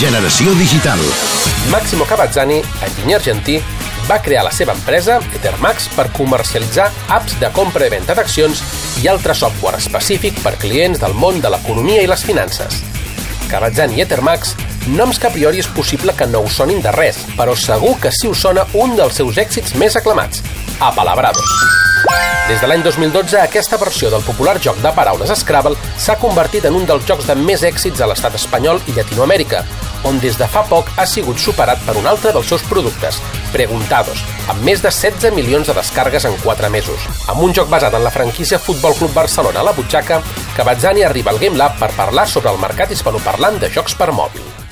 Generació digital. Máximo Cavazzani, enginyer argentí, va crear la seva empresa, Ethermax, per comercialitzar apps de compra i venda d'accions i altre software específic per clients del món de l'economia i les finances. Cavazzani i Ethermax, noms que a priori és possible que no us sonin de res, però segur que sí us sona un dels seus èxits més aclamats, Apalabrados. Des de l'any 2012, aquesta versió del popular joc de paraules Scrabble s'ha convertit en un dels jocs de més èxits a l'estat espanyol i Llatinoamèrica, on des de fa poc ha sigut superat per un altre dels seus productes, Preguntados, amb més de 16 milions de descargues en 4 mesos. Amb un joc basat en la franquícia Futbol Club Barcelona a la butxaca, Cavazzani arriba al Game Lab per parlar sobre el mercat hispanoparlant de jocs per mòbil.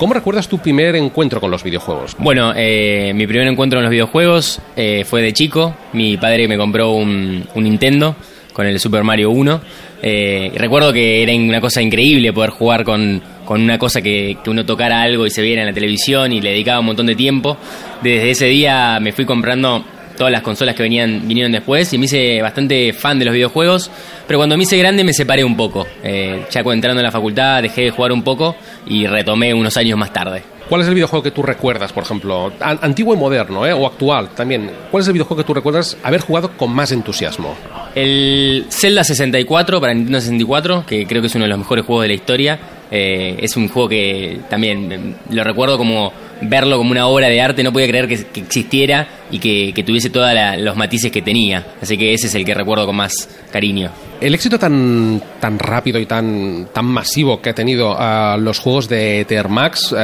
¿Cómo recuerdas tu primer encuentro con los videojuegos? Bueno, eh, mi primer encuentro con los videojuegos eh, fue de chico. Mi padre me compró un, Nintendo con el Super Mario 1. Eh, recuerdo que era una cosa increíble poder jugar con, con una cosa que, que, uno tocara algo y se viera en la televisión y le dedicaba un montón de tiempo. Desde ese día me fui comprando todas las consolas que venían vinieron después y me hice bastante fan de los videojuegos, pero cuando me hice grande me separé un poco. Eh, ya entrando en la facultad dejé de jugar un poco y retomé unos años más tarde. ¿Cuál es el videojuego que tú recuerdas, por ejemplo, antiguo y moderno, eh, o actual también? ¿Cuál es el videojuego que tú recuerdas haber jugado con más entusiasmo? El Zelda 64 para Nintendo 64, que creo que es uno de los mejores juegos de la historia. Eh, es un juego que también eh, lo recuerdo como verlo como una obra de arte, no podía creer que, existiera y que, tuviese todos los matices que tenía. Así que ese es el que recuerdo con más cariño. El éxito tan, tan rápido y tan, tan masivo que ha tenido uh, los juegos de Max, uh,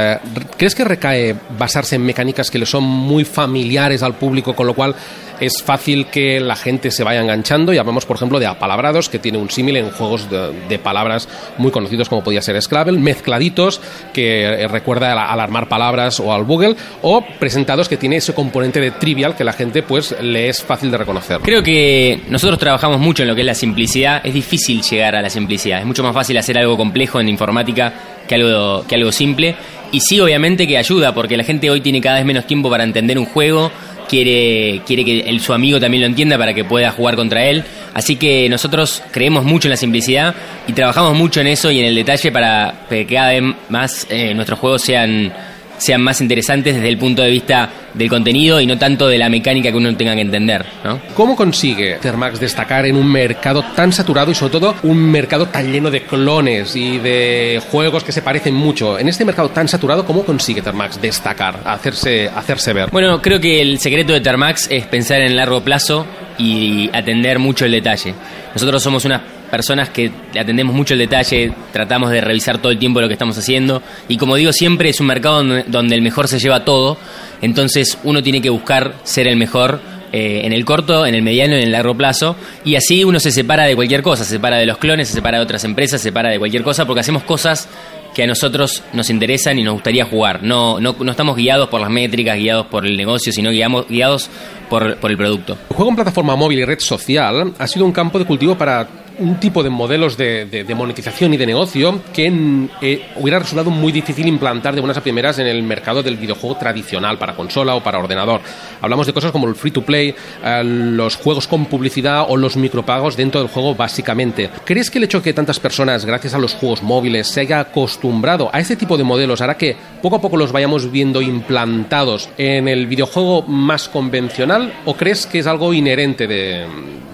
¿crees que recae basarse en mecánicas que le son muy familiares al público, con lo cual es fácil que la gente se vaya enganchando. Y hablamos, por ejemplo, de apalabrados, que tiene un símil en juegos de, palabras muy conocidos como podía ser Scrabble, mezcladitos, que eh, recuerda al, armar palabras o al Google, o presentados que tiene ese componente de trivial que la gente pues le es fácil de reconocer. Creo que nosotros trabajamos mucho en lo que es la simplicidad. Es difícil llegar a la simplicidad. Es mucho más fácil hacer algo complejo en informática que algo, que algo simple. Y sí, obviamente que ayuda, porque la gente hoy tiene cada vez menos tiempo para entender un juego quiere, quiere que el, su amigo también lo entienda para que pueda jugar contra él. Así que nosotros creemos mucho en la simplicidad y trabajamos mucho en eso y en el detalle para que cada vez más eh, nuestros juegos sean sean más interesantes desde el punto de vista del contenido y no tanto de la mecánica que uno tenga que entender. ¿no? ¿Cómo consigue Termax destacar en un mercado tan saturado y sobre todo un mercado tan lleno de clones y de juegos que se parecen mucho? En este mercado tan saturado, ¿cómo consigue Termax destacar, hacerse, hacerse ver? Bueno, creo que el secreto de Termax es pensar en largo plazo y atender mucho el detalle. Nosotros somos una personas que atendemos mucho el detalle, tratamos de revisar todo el tiempo lo que estamos haciendo y como digo siempre es un mercado donde, el mejor se lleva todo, entonces uno tiene que buscar ser el mejor eh, en el corto, en el mediano y en el largo plazo y así uno se separa de cualquier cosa, se separa de los clones, se separa de otras empresas, se separa de cualquier cosa porque hacemos cosas que a nosotros nos interesan y nos gustaría jugar. No, no, estamos guiados por las métricas, guiados por el negocio, sino guiamos, guiados por, por el producto. El juego en plataforma móvil y red social ha sido un campo de cultivo para un tipo de modelos de, de, monetización y de negocio que eh, hubiera resultado muy difícil implantar de buenas a primeras en el mercado del videojuego tradicional para consola o para ordenador. Hablamos de cosas como el free to play, eh, los juegos con publicidad o los micropagos dentro del juego básicamente. ¿Crees que el hecho de que tantas personas, gracias a los juegos móviles, se haya acostumbrado a este tipo de modelos hará que poco a poco los vayamos viendo implantados en el videojuego más convencional o crees que es algo inherente de,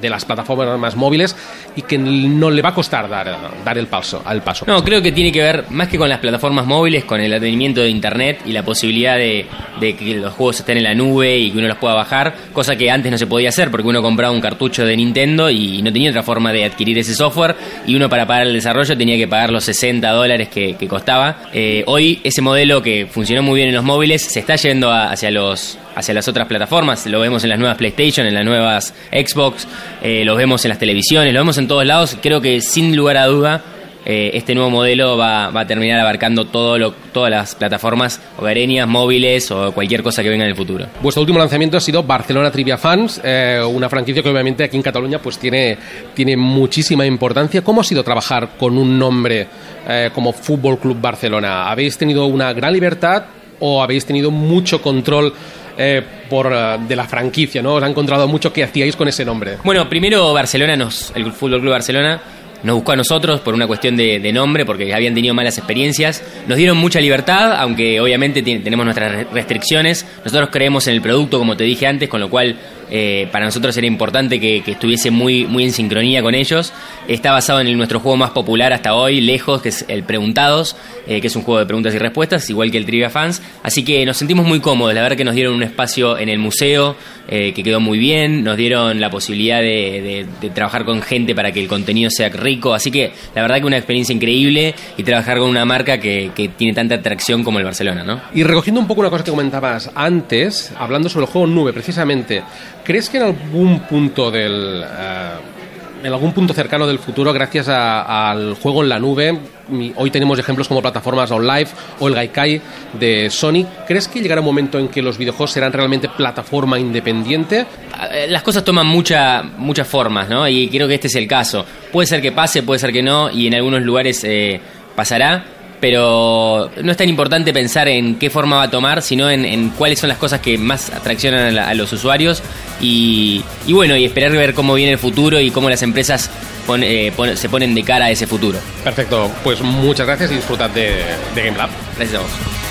de las plataformas más móviles y que no le va a costar dar, dar el, paso, al paso. No, creo que tiene que ver más que con las plataformas móviles, con el advenimiento de Internet y la posibilidad de, de, que los juegos estén en la nube y que uno los pueda bajar, cosa que antes no se podía hacer porque uno compraba un cartucho de Nintendo y no tenía otra forma de adquirir ese software y uno para pagar el desarrollo tenía que pagar los 60 dólares que, que costaba. Eh, hoy ese modelo que funcionó muy bien en los móviles se está yendo a, hacia los hacia las otras plataformas. Lo vemos en las nuevas PlayStation, en las nuevas Xbox, eh, lo vemos en las televisiones, lo vemos en todos lados. Creo que sin lugar a duda eh, este nuevo modelo va, va, a terminar abarcando todo lo, todas las plataformas hogareñas, móviles o cualquier cosa que venga en el futuro. Vuestro último lanzamiento ha sido Barcelona Trivia Fans, eh, una franquicia que obviamente aquí en Cataluña pues tiene, tiene muchísima importancia. ¿Cómo ha sido trabajar con un nombre eh, como Fútbol Club Barcelona? ¿Habéis tenido una gran libertad o habéis tenido mucho control eh, por, uh, de la franquicia, ¿no? Os ha encontrado mucho que hacíais con ese nombre. Bueno, primero Barcelona, nos, el Fútbol Club Barcelona, nos buscó a nosotros por una cuestión de, nombre, porque habían tenido malas experiencias. Nos dieron mucha libertad, aunque obviamente tenemos nuestras restricciones. Nosotros creemos en el producto, como te dije antes, con lo cual eh, para nosotros era importante que, estuviese muy, muy en sincronía con ellos. Está basado en nuestro juego más popular hasta hoy, lejos, que es el Preguntados, eh, que es un juego de preguntas y respuestas, igual que el Trivia Fans. Así que nos sentimos muy cómodos, la verdad que nos dieron un espacio en el museo eh, que quedó muy bien, nos dieron la posibilidad de, trabajar con gente para que el contenido sea rico, así que la verdad que una experiencia increíble y trabajar con una marca que, tiene tanta atracción como el Barcelona, ¿no? Y recogiendo un poco una cosa que comentabas antes, hablando sobre el juego nube precisamente, ¿Crees que en algún punto del... Eh, en algún punto cercano del futuro, gracias al juego en la nube, hoy tenemos ejemplos como plataformas online o el Gaikai de Sony. ¿Crees que llegará un momento en que los videojuegos serán realmente plataforma independiente? Eh, las cosas toman mucha, muchas formas, ¿no? Y creo que este es el caso. Puede ser que pase, puede ser que no, y en algunos lugares eh, pasará pero no es tan importante pensar en qué forma va a tomar, sino en, cuáles son las cosas que más atraccionan a, los usuarios y, bueno, y esperar ver cómo viene el futuro y cómo las empresas eh, se ponen de cara a ese futuro. Perfecto, pues muchas gracias y disfrutad de, de Game Lab. Gracias a vos.